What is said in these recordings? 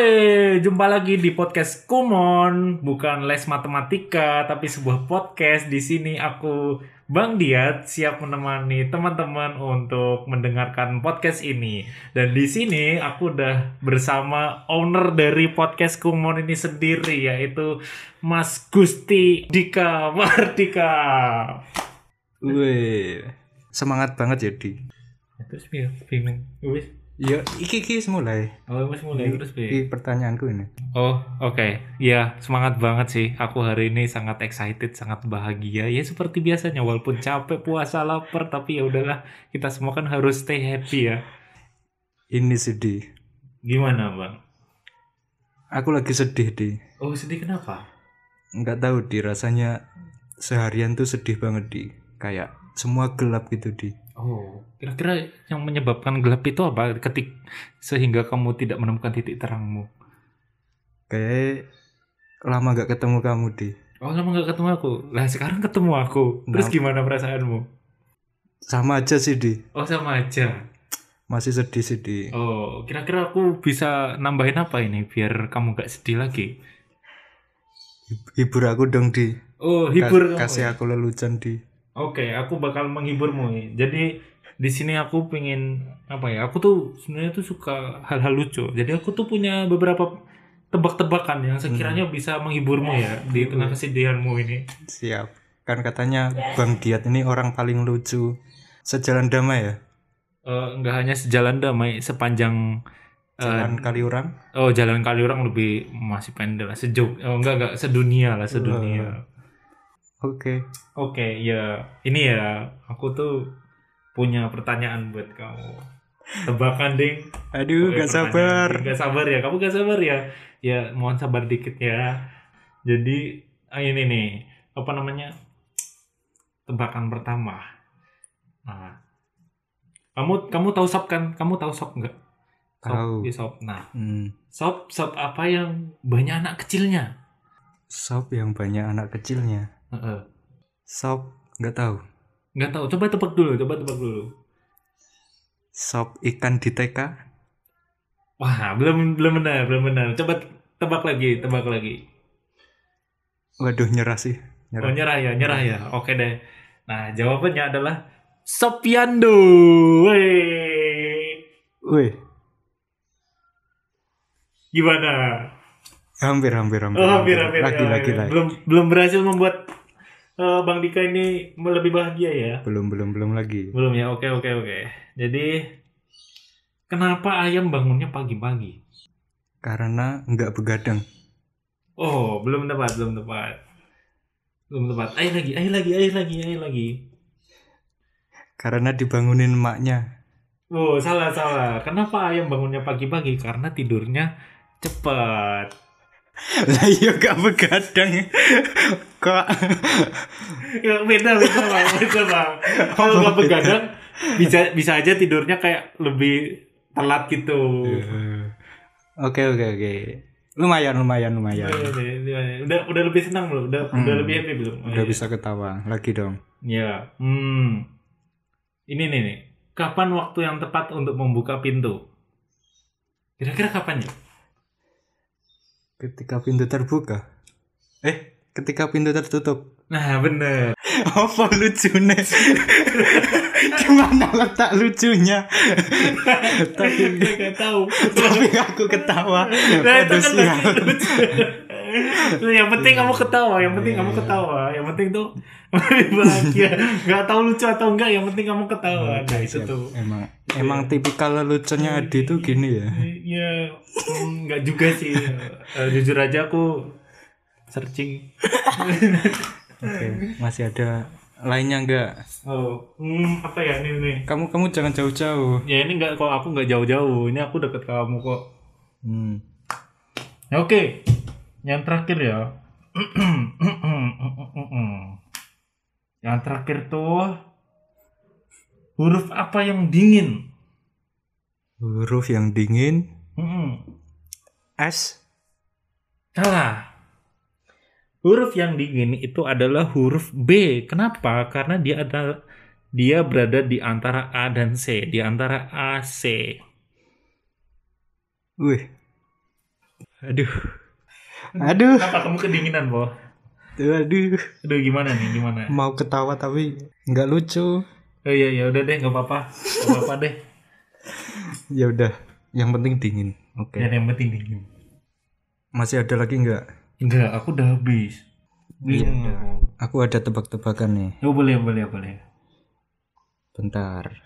Woi, jumpa lagi di podcast Kumon, bukan les matematika, tapi sebuah podcast. Di sini aku Bang Diat siap menemani teman-teman untuk mendengarkan podcast ini. Dan di sini aku udah bersama owner dari podcast Kumon ini sendiri yaitu Mas Gusti Dika Mardika. Wih, semangat banget jadi. Terus bingung. Wis. Ya, iki iki mulai. Oh, mas mulai terus Bi. Pertanyaanku ini. Oh, oke. Ya, semangat banget sih. Aku hari ini sangat excited, sangat bahagia. Ya seperti biasanya walaupun capek, puasa, lapar, tapi ya udahlah. Kita semua kan harus stay happy ya. Ini sedih. Gimana, Bang? Aku lagi sedih, Di. Oh, sedih kenapa? Enggak tahu, Di. Rasanya seharian tuh sedih banget, Di. Kayak semua gelap gitu, Di. Oh, kira-kira yang menyebabkan gelap itu apa? Ketik sehingga kamu tidak menemukan titik terangmu. Kayak lama gak ketemu kamu, Di. Oh, lama gak ketemu aku. Lah sekarang ketemu aku. Terus Nah. gimana perasaanmu? Sama aja sih, Di. Oh, sama aja. Masih sedih sih, Di. Oh, kira-kira aku bisa nambahin apa ini biar kamu gak sedih lagi? Hibur aku dong, Di. Oh, Kas- hibur kamu Kasih ya? aku lelucon, Di. Oke, aku bakal menghiburmu. Jadi di sini aku pengen apa ya? Aku tuh sebenarnya tuh suka hal-hal lucu. Jadi aku tuh punya beberapa tebak-tebakan yang sekiranya bisa menghiburmu ya di tengah kesedihanmu ini. Siap. Kan katanya Bang Diat ini orang paling lucu. Sejalan damai ya? Eh, nggak hanya sejalan damai sepanjang eh, Jalan kali orang? oh jalan kali orang lebih masih pendek lah sejauh oh enggak enggak sedunia lah sedunia. Oke. Oke, ya ini ya aku tuh punya pertanyaan buat kamu. Tebakan ding. Aduh, Oke, gak sabar. Gak sabar ya. Kamu gak sabar ya? Ya, mohon sabar dikit ya. Jadi, ah, ini nih, apa namanya? Tebakan pertama. Nah, kamu kamu tahu sop kan? Kamu tahu sop nggak? Sop, Tahu. iya, sop. Nah, Hmm. sop sop apa yang banyak anak kecilnya? Sop yang banyak anak kecilnya. Heeh. Sop nggak tahu. Nggak tahu. Coba tebak dulu. Coba tebak dulu. Sop ikan di TK. Wah, belum belum benar, belum benar. Coba tebak lagi, tebak lagi. Waduh nyerah sih. Oh, Nyerah. nyerah ya, nyerah ya. Oke deh. Nah, jawabannya adalah Sopiando. Wey. Wih, Gimana? hampir hampir hampir. Oh, hampir hampir. Lagi ya, lagi lagi. Belum belum berhasil membuat eh, Bang Dika ini lebih bahagia ya. Belum belum belum lagi. Belum ya. Oke, oke, oke. Jadi kenapa ayam bangunnya pagi-pagi? Karena nggak begadang. Oh, belum tepat, belum tepat. Belum tepat. Ayo lagi, ayo lagi, ayo lagi, ayo lagi. Karena dibangunin emaknya. Oh, salah, salah. Kenapa ayam bangunnya pagi-pagi? Karena tidurnya cepat. Lah iya gak begadang. Kok Ya, beda, beda, bang. Beda, bang. Kalau nggak begadang, bisa bisa aja tidurnya kayak lebih telat gitu. Oke oke oke. Lumayan lumayan lumayan. Udah udah lebih senang belum? Udah udah Hmm. lebih happy belum? Oh, Udah iya. bisa ketawa lagi dong. Ya. Hmm. Ini nih nih. Kapan waktu yang tepat untuk membuka pintu? Kira-kira kapan ya? Ketika pintu terbuka. Eh, ketika pintu tertutup. Nah, bener. Apa lucunya? Gimana letak lucunya? tapi Gak tahu. tapi aku ketawa. Nah, itu kan lucu. yang penting kamu ketawa, yang penting kamu ketawa, yang penting tuh bahagia. Gak tahu lucu atau enggak, yang penting kamu ketawa. Nah itu tuh. Emang emang tipikal lucunya Adi tuh gini ya. Ya, nggak juga sih. Eh, jujur aja aku searching. Oke, masih ada lainnya enggak? Oh, hmm, apa ya ini nih? Kamu kamu jangan jauh-jauh. Ya ini nggak kok aku nggak jauh-jauh. Ini aku deket kamu kok. Hmm. Ya, Oke, yang terakhir ya. yang terakhir tuh huruf apa yang dingin? Huruf yang dingin Mm-mm. S Salah. Huruf yang dingin itu adalah huruf B. Kenapa? Karena dia ada dia berada di antara A dan C, di antara A C. Wih, Aduh. Aduh. Kenapa kamu kedinginan, Bo? Aduh. Aduh, gimana nih? Gimana? Mau ketawa tapi nggak lucu. Oh iya, ya udah deh, nggak apa-apa. Nggak apa-apa deh. Ya udah. Yang penting dingin. Oke. Yang yang penting dingin. Masih ada lagi nggak? Enggak, aku udah habis. Iya. Iya. Aku ada tebak-tebakan nih. Oh, boleh, boleh, boleh. Bentar.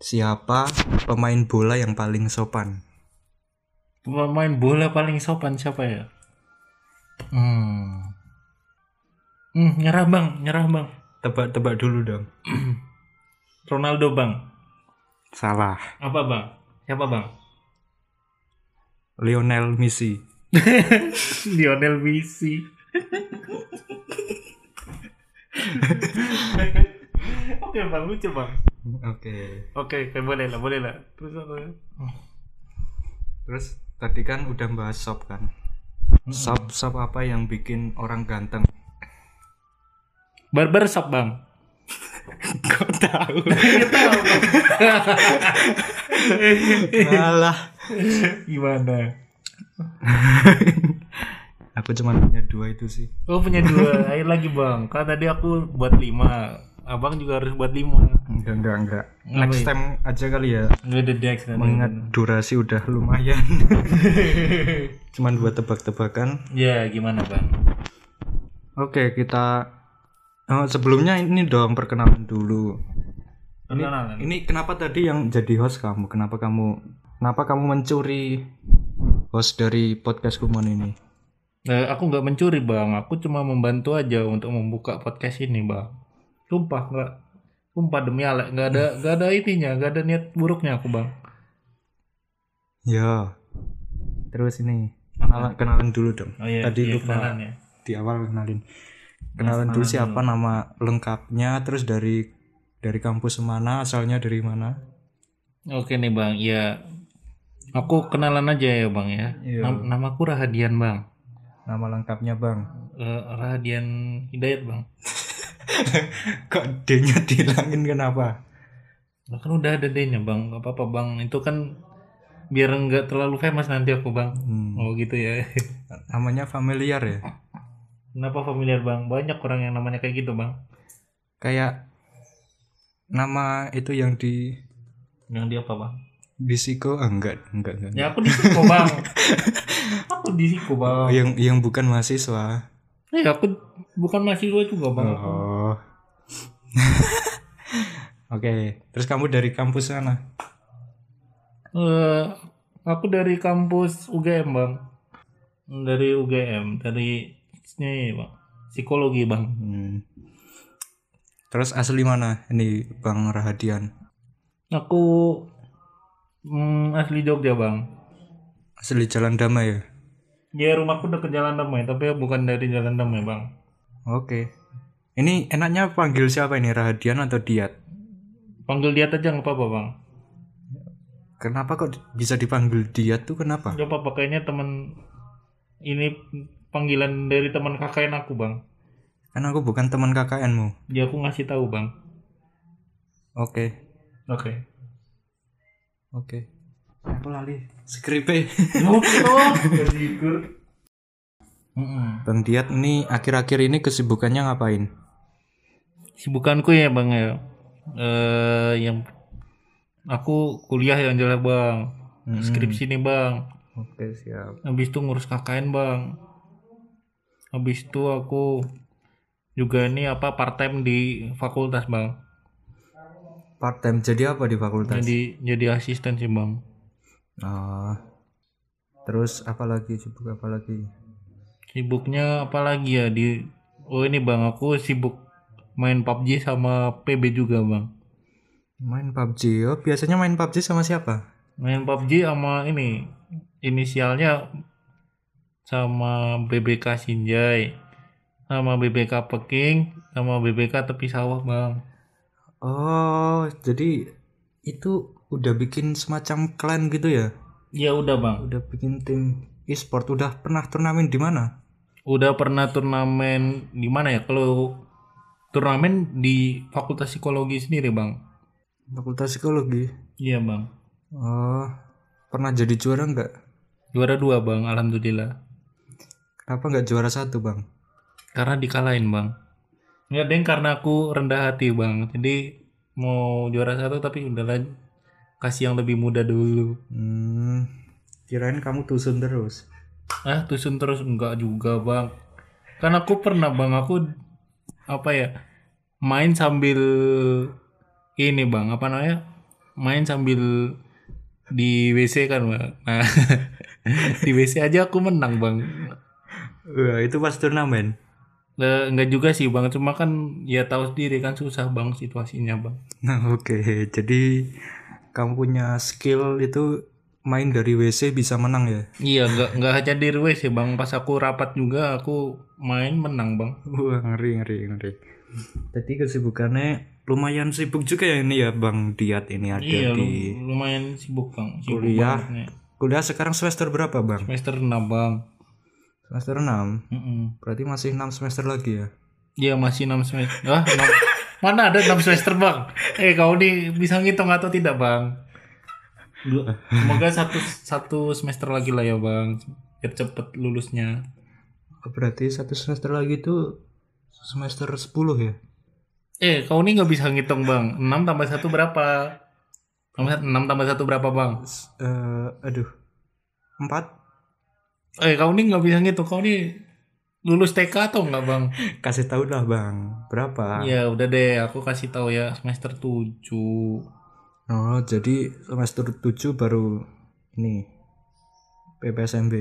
Siapa pemain bola yang paling sopan? Pemain bola paling sopan siapa ya? Hmm. Hmm, nyerah bang, nyerah bang. Tebak-tebak dulu dong. Ronaldo bang. Salah. Apa bang? Siapa bang? Lionel Messi. Lionel Messi. Oke bang, lucu bang. Oke. Oke, oke boleh lah, boleh lah. Terus apa? Terus tadi kan udah bahas sop kan. Sop sop apa yang bikin orang ganteng? Barber shop bang. Kok tahu? Tahu bang. Alah. Gimana? Aku cuma punya dua itu sih. Oh punya dua, air lagi bang. Kan tadi aku buat lima. Abang juga harus buat lima. Enggak enggak enggak. Next time aja kali ya. Ada Dex nanti. Mengingat durasi udah lumayan. Cuman buat tebak-tebakan. Ya gimana bang? Oke, kita oh, sebelumnya ini dong perkenalan dulu. Perkenalan. Ini kenapa tadi yang jadi host kamu? Kenapa kamu kenapa kamu mencuri host dari podcast Kumon ini? Eh, aku nggak mencuri bang, aku cuma membantu aja untuk membuka podcast ini bang. Sumpah nggak, sumpah demi Allah nggak ada nggak ada ininya, nggak ada niat buruknya aku bang. Ya. Terus ini kenalan, kenalan dulu dong. Oh iya, Tadi iya, lupa kenalan ya. di awal kenalin. Kenalan dulu siapa nama lengkapnya, terus dari dari kampus mana, asalnya dari mana? Oke nih bang, ya aku kenalan aja ya bang ya. Iya. Nam- namaku Rahadian bang, Nama lengkapnya Bang. Eh, Rahadian Hidayat bang. Kok D-nya dihilangin kenapa? Nah, kan udah ada D-nya bang, nggak apa-apa bang. Itu kan biar nggak terlalu famous nanti aku bang. Hmm. Oh gitu ya. Namanya familiar ya. Kenapa familiar bang? Banyak orang yang namanya kayak gitu bang. Kayak nama itu yang di Yang dia apa bang? Bisiko ah, enggak enggak enggak. Ya aku di Siko bang. aku di Siko bang. yang yang bukan mahasiswa. Eh aku bukan mahasiswa juga bang. Oh. Oke, terus kamu dari kampus sana? Eh, aku dari kampus UGM bang. Dari UGM, dari ini bang. Psikologi bang. Hmm. Terus asli mana? Ini Bang Rahadian. Aku hmm, asli Jogja bang. Asli Jalan Damai ya? Ya rumahku udah ke Jalan Damai, tapi bukan dari Jalan Damai bang. Oke. Ini enaknya panggil siapa ini? Rahadian atau Diat? Panggil dia aja nggak apa-apa bang. Kenapa kok bisa dipanggil Diat tuh kenapa? Gak apa-apa kayaknya teman ini panggilan dari teman KKN aku bang. Kan aku bukan teman KKNmu. Dia aku ngasih tahu bang. Oke. Oke. Oke. Aku lali. Skripe. Mm-mm. Bang Diat ini akhir-akhir ini kesibukannya ngapain? Sibukanku ya bang ya. Eh yang aku kuliah yang jelas bang. Mm-mm. Skripsi nih bang. Oke, siap. Habis itu ngurus KKN bang. Habis itu aku juga ini apa part time di fakultas bang. Part time jadi apa di fakultas? Jadi jadi asisten sih bang. Oh. Terus apa lagi sibuk apa lagi? Sibuknya apa lagi ya di Oh ini bang aku sibuk main PUBG sama PB juga bang. Main PUBG. Oh, biasanya main PUBG sama siapa? Main PUBG sama ini inisialnya sama BBK Sinjai sama BBK Peking sama BBK tepi sawah bang. Oh, jadi itu udah bikin semacam klan gitu ya? Ya udah bang. Udah bikin tim e-sport. Udah pernah turnamen di mana? Udah pernah turnamen di mana ya? Kalau turnamen di Fakultas Psikologi sendiri bang. Fakultas psikologi. Iya bang. Oh, pernah jadi juara nggak? Juara dua bang, alhamdulillah. Kenapa nggak juara satu bang? Karena dikalahin bang. Ya deng karena aku rendah hati bang. Jadi mau juara satu tapi udahlah kasih yang lebih muda dulu. Hmm, kirain kamu tusun terus. Ah tusun terus enggak juga bang. Kan aku pernah bang aku apa ya main sambil ini bang apa namanya main sambil di WC kan bang. Nah di WC aja aku menang bang. Wah itu pas turnamen. Enggak juga sih bang, cuma kan ya tahu sendiri kan susah bang situasinya bang. Nah oke, jadi kamu punya skill itu main dari WC bisa menang ya? Iya, enggak enggak hanya di WC bang, pas aku rapat juga aku main menang bang. Wah ngeri ngeri ngeri. Jadi kesibukannya lumayan sibuk juga ya ini ya Bang Diat ini ada Iya, di lu- lumayan sibuk bang. Sibuk Kuliah. banget nih. kuliah sekarang semester berapa Bang? Semester 6 bang. Semester 6. Mm-mm. Berarti masih 6 semester lagi ya? Iya masih 6 semester. Ah, enam- mana ada 6 semester bang? Eh kau nih bisa ngitung atau tidak bang? Semoga satu satu semester lagi lah ya bang, biar cepet lulusnya. Berarti satu semester lagi itu semester 10 ya? Eh, kau ini nggak bisa ngitung bang. 6 tambah 1 berapa? 6 tambah 1 berapa bang? Eh aduh. 4 Eh, kau ini nggak bisa ngitung. Kau ini lulus TK atau nggak bang? kasih tahu lah Bang. Berapa? Ya udah deh, aku kasih tahu ya semester 7. Oh, jadi semester 7 baru ini PPSMB.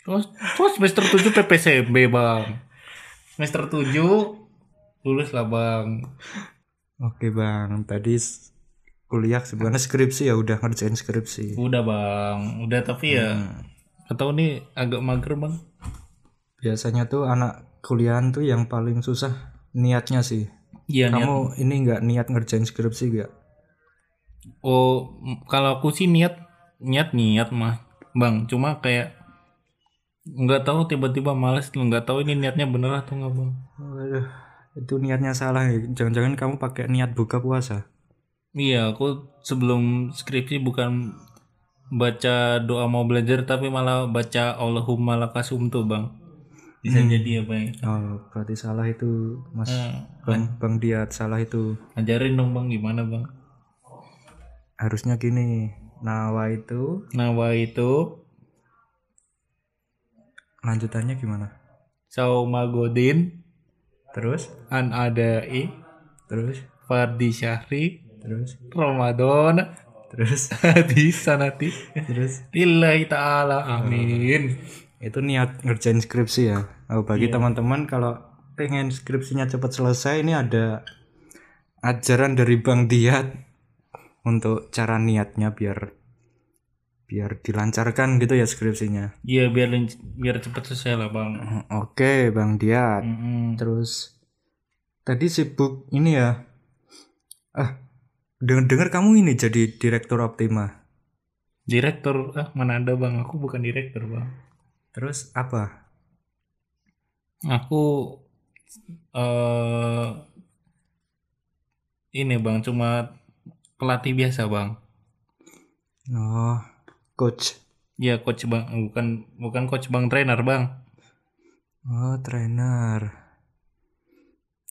Terus, terus semester 7 PPSMB bang. Semester 7 lulus lah bang. Oke Bang, tadi kuliah sebenarnya skripsi ya udah ngerjain skripsi. Udah bang, udah tapi ya. Atau nih agak mager bang. Biasanya tuh anak kuliahan tuh yang paling susah niatnya sih. Iya niat. Kamu ini nggak niat ngerjain skripsi gak? Oh, kalau aku sih niat niat niat mah, bang. Cuma kayak nggak tahu tiba-tiba males, nggak tahu ini niatnya bener atau nggak bang. Waduh, itu niatnya salah ya. Jangan-jangan kamu pakai niat buka puasa. Iya, aku sebelum skripsi bukan baca doa mau belajar, tapi malah baca Allahumma lakasum tuh bang. Bisa jadi ya bang. Oh, berarti salah itu Mas Nah, Bang Bang Diat salah itu. ajarin dong bang gimana bang. Harusnya gini. Nawa itu Nawa itu lanjutannya gimana? Saumagodin Terus? an adai Terus? fardi syahri Terus? Ramadan Terus? hadis sanati Terus? lillahi ta'ala amin itu niat ngerjain skripsi ya oh, bagi teman-teman kalau pengen skripsinya cepat selesai ini ada ajaran dari Bang Diat untuk cara niatnya biar biar dilancarkan gitu ya skripsinya. Iya biar biar cepet selesai lah bang. Oke Bang Diat. Mm-mm. terus tadi sibuk ini ya. Ah dengar dengar kamu ini jadi direktur Optima. Direktur ah mana ada bang? Aku bukan direktur bang. Terus apa? Aku eh ini bang cuma pelatih biasa bang. Oh coach. Ya coach bang. Bukan bukan coach bang trainer bang. Oh, trainer.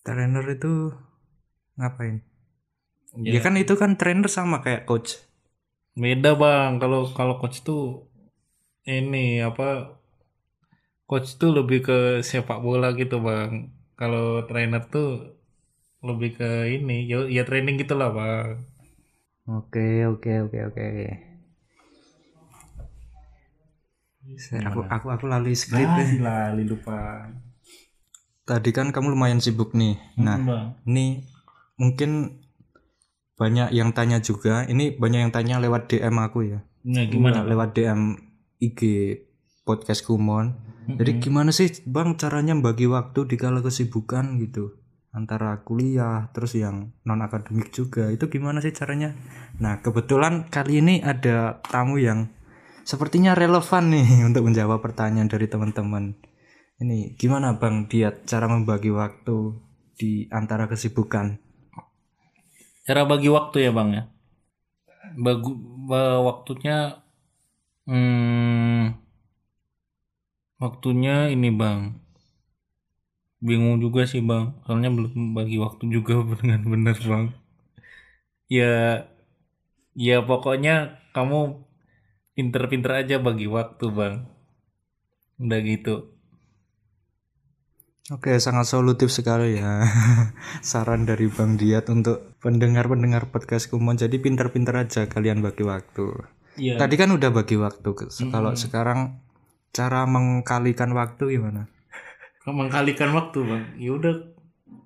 Trainer itu ngapain? Ya, kan itu kan trainer sama kayak coach. beda bang. Kalau kalau coach tuh ini apa coach tuh lebih ke sepak bola gitu bang. Kalau trainer tuh lebih ke ini ya, ya training gitulah bang Oke, oke, oke, oke. Aku aku aku lali skrip nah, deh. lali lupa Tadi kan kamu lumayan sibuk nih. Nah, bang ini mungkin banyak yang tanya juga. Ini banyak yang tanya lewat DM aku ya. nah, gimana lewat DM IG podcast Kumon. Jadi gimana sih Bang caranya bagi waktu di kala kesibukan gitu antara kuliah terus yang non akademik juga itu gimana sih caranya? Nah kebetulan kali ini ada tamu yang sepertinya relevan nih untuk menjawab pertanyaan dari teman-teman. Ini gimana Bang Diat cara membagi waktu di antara kesibukan? cara bagi waktu ya bang ya bagu ba- waktunya Hmm, waktunya ini bang. Bingung juga sih bang. Soalnya belum bagi waktu juga dengan benar bang. Ya, ya pokoknya kamu pinter-pinter aja bagi waktu bang. Udah gitu. Oke, sangat solutif sekali ya. Saran dari Bang Diat untuk pendengar-pendengar podcast Kumon. Jadi pinter-pinter aja kalian bagi waktu. Iya. Tadi kan udah bagi waktu. Kalau sekarang cara mengkalikan waktu gimana? Mengkalikan waktu bang. Ya udah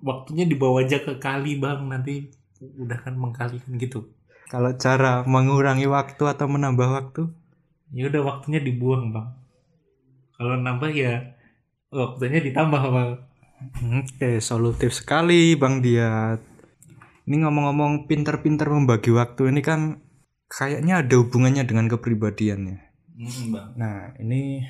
waktunya dibawa aja ke kali bang. Nanti udah kan mengkalikan gitu. Kalau cara mengurangi waktu atau menambah waktu? Ya udah waktunya dibuang bang. Kalau nambah ya waktunya ditambah bang. Oke, solutif sekali Bang Diat. Ini ngomong-ngomong pinter-pinter membagi waktu ini kan kayaknya ada hubungannya dengan kepribadian ya. Hmm, bang. Nah, ini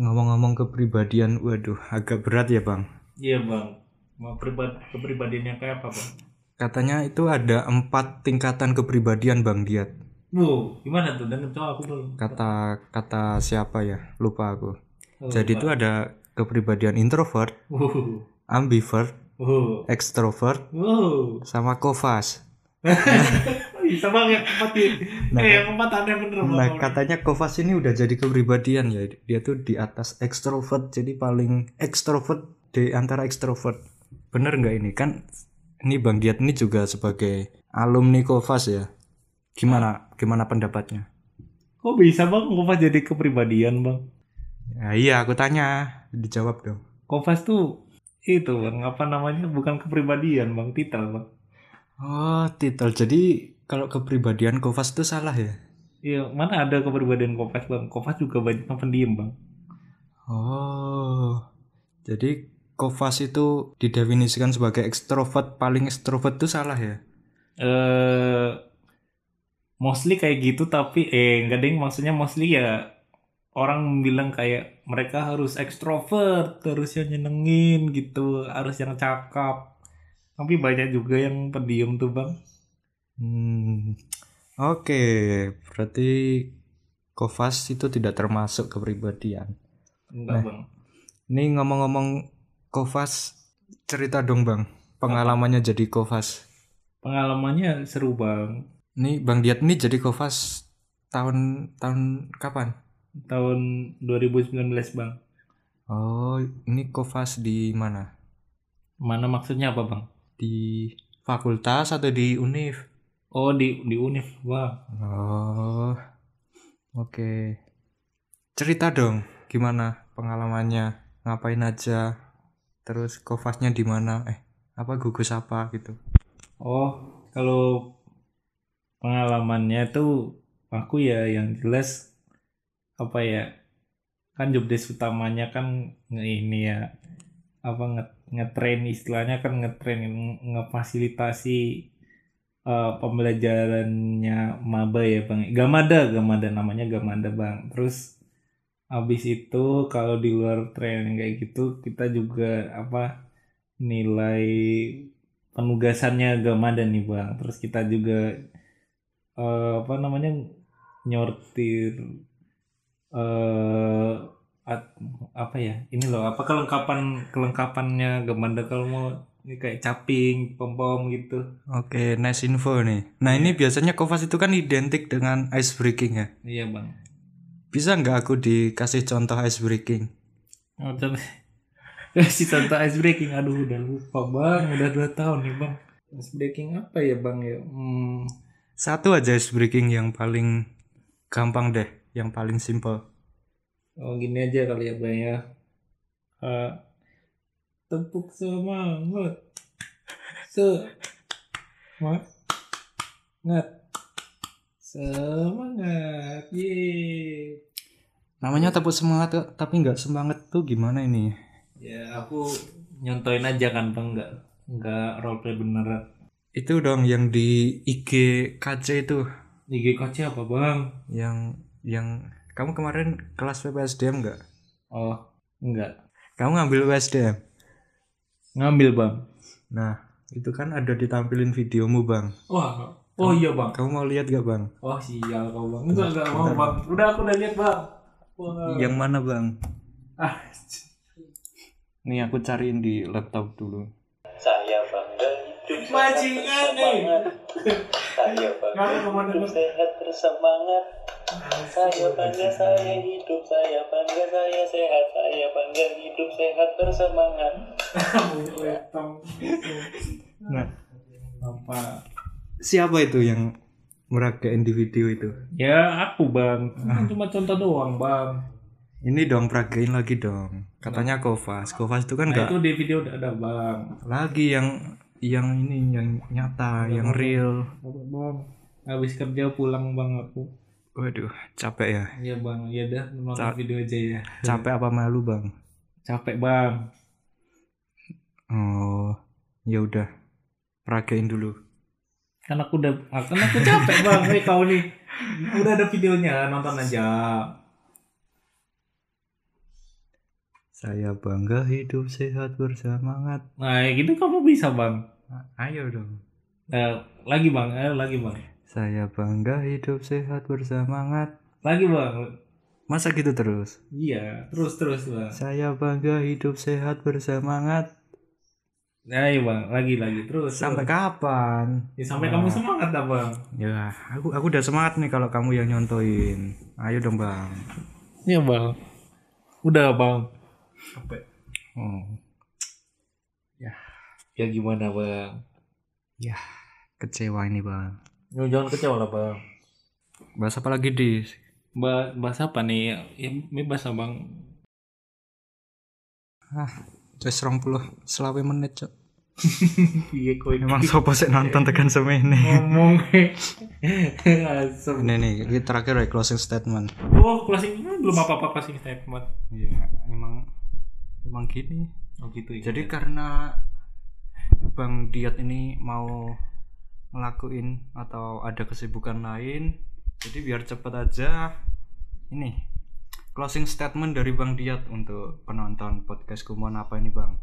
ngomong-ngomong kepribadian, waduh, agak berat ya Bang. Iya bang. Mau pribadi kepribadiannya kayak apa bang? Katanya itu ada empat tingkatan kepribadian Bang Diat. Wow, gimana tuh? Dan coba aku belum. Kata kata siapa ya? Lupa aku. Oh, Jadi itu ada kepribadian introvert, Wow, ambivert, wow, extrovert, wow. sama kovas. Bisa bang yang keempat ya. Nah, eh, yang keempat ada bener bang. Nah, katanya kovas ini udah jadi kepribadian ya. Dia tuh di atas extrovert, jadi paling extrovert di antara extrovert. Bener nggak ini? Kan ini Bang Diat ini juga sebagai alumni kovas ya. Gimana gimana pendapatnya? Kok bisa bang Kompas jadi kepribadian bang? Ya, iya, aku tanya, dijawab dong. Kompas tuh itu bang apa namanya bukan kepribadian bang titel bang. Oh, titel. Jadi kalau kepribadian kovas itu salah ya? Iya mana ada kepribadian Kompas bang? Kompas juga banyak yang pendiam bang. Oh. Jadi kovas itu didefinisikan sebagai ekstrovert, paling ekstrovert itu salah ya? Eh mostly kayak gitu tapi eh enggak deng maksudnya mostly ya orang bilang kayak mereka harus ekstrovert terus yang nyenengin gitu harus yang cakap tapi banyak juga yang pendiam tuh bang Hmm. Oke, berarti kovas itu tidak termasuk kepribadian. enggak Nah. bang Ini ngomong-ngomong kovas, cerita dong bang, pengalamannya jadi kovas. pengalamannya seru bang Ini Bang Diat ini jadi kovas tahun tahun kapan? tahun 2019 bang Oh, ini kovas di mana? mana maksudnya apa bang Di fakultas atau di univ? Oh di di univ bang Oh, oke. Cerita dong, gimana pengalamannya? Ngapain aja? Terus kovasnya di mana? Eh, apa gugus apa gitu? Oh, kalau pengalamannya tuh aku ya yang jelas apa ya kan job desk utamanya kan ini ya apa nge ngetrain istilahnya kan ngetrain nge- ngefasilitasi eh, pembelajarannya maba ya bang. Gamada gamada namanya gamada bang. Terus habis itu kalau di luar training kayak gitu kita juga apa nilai penugasannya Gamada nih bang. Terus kita juga eh, apa namanya nyortir at- apa ya ini loh apa kelengkapan kelengkapannya Gamada kalau mau ini kayak caping pom pom gitu Oke, nice info nih. Nah, ini biasanya kovas itu kan identik dengan ice breaking ya. iya bang Bisa nggak aku dikasih contoh ice breaking? oh, coba si contoh ice breaking aduh udah lupa bang udah dua tahun nih bang ice breaking apa ya bang ya hmm, Satu aja ice breaking yang paling gampang deh, yang paling simple. Oh gini aja kali ya bang ya. Eh, tepuk semangat. Semangat. Semangat. Yeay. Namanya tepuk semangat tapi nggak semangat tuh gimana ini? Ya aku nyontoin aja kan bang nggak nggak roleplay beneran. Itu dong yang di IG KC itu, IG coach apa bang? yang yang kamu kemarin kelas PPSDM nggak? Oh enggak. Kamu ngambil USDM. Ngambil bang. Nah, itu kan ada ditampilin videomu bang. Wah Oh iya bang. Kamu mau lihat gak bang? Wah sial kau bang. Enggak enggak mau bang. Udah aku udah lihat bang. Wah. Yang mana bang? Ah. Nih aku cariin di laptop dulu. Saya bangga hidup Bajingan nih. Saya bangga hidup sehat bersemangat Saya bangga saya hidup Saya bangga saya sehat Saya bangga hidup sehat bersemangat Nah, Apa? siapa itu yang meragain di video itu? Ya aku bang. Kan cuma contoh doang bang. Ini dong peragain lagi dong. Katanya Kovas. Kovas itu kan Nah, enggak itu di video udah ada bang. lagi yang yang ini yang nyata, yang real. Apa, bang? Habis kerja pulang bang aku. Waduh, capek ya. Iya bang. Iya dah nonton Ca- video aja ya. Capek apa malu, Bang? Capek bang. Oh, ya udah. Peragain dulu. Kan aku udah, kan aku capek bang. Hei kau nih. Udah ada videonya, nonton aja. Saya bangga hidup sehat bersemangat. Nah, gitu kamu bisa bang. Ayo dong. Eh, lagi bang, eh, lagi bang. Saya bangga hidup sehat bersemangat. Lagi bang. Masa gitu terus? Iya, terus terus bang. Saya bangga hidup sehat bersemangat. Nah, iya bang, lagi lagi terus. Sampai terus. kapan? Ya, sampai kamu semangat dah bang. Ya, aku aku udah semangat nih kalau kamu yang nyontoin. Ayo dong, Bang. Iya bang. Udah bang. Sampai. Oh, Ya gimana bang? kecewa ini, Bang. Ya, jangan kecewa lah bang. Bahas apa lagi, Dis? Ba bahas apa nih? Ya, ini bahas bang. Wis 20 selawe menit, Cok. Iya kok Emang sopo sih nonton tekan semene. ngomong. Asem. Ini nih, ini terakhir ya closing statement. Oh, closing belum apa-apa closing statement. Iya, emang emang gini. Oh gitu ya. Jadi karena Bang Diat ini mau ngelakuin atau ada kesibukan lain, jadi biar cepet aja ini closing statement dari Bang Diat untuk penonton podcast Kumon apa ini Bang?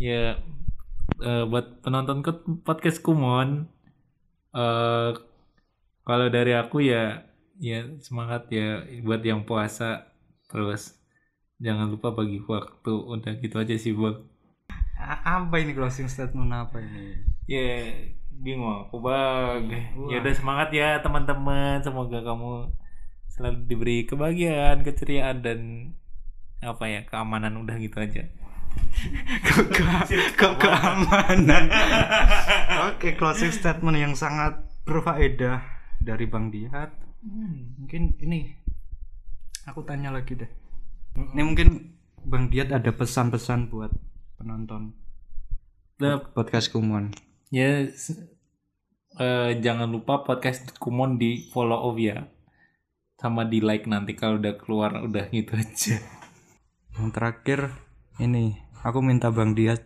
ya eh, buat penonton ke podcast Kumon eh kalau dari aku ya ya semangat ya buat yang puasa. Terus jangan lupa bagi waktu udah gitu aja sih bang A- apa ini closing statement apa ini? ya bingung aku bang ya udah semangat ya teman-teman. Semoga kamu selalu diberi kebahagiaan keceriaan dan apa ya keamanan udah gitu aja Kok ke- kok keamanan? Oke, closing statement yang sangat berfaedah dari Bang Diat. Mungkin ini aku tanya lagi deh. Ini mungkin Bang Diat ada pesan-pesan buat penonton Udah, podcast Kumon. ya s- eh, jangan lupa podcast Kumon di follow ya sama di like nanti kalau udah keluar udah gitu aja Yang terakhir ini aku minta Bang Diat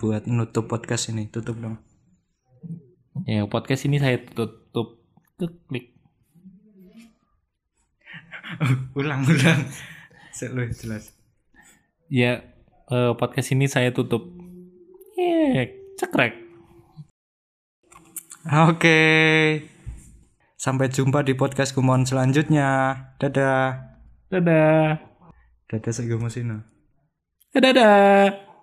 buat nutup podcast ini. Tutup dong. ya podcast ini saya tutup klik ulang ulang. Selalu jelas. ya eh, podcast ini saya tutup ya cekrek Oke. Sampai jumpa di podcast Kumon selanjutnya. Dadah. dadah Dadah Sego Musino. Dadah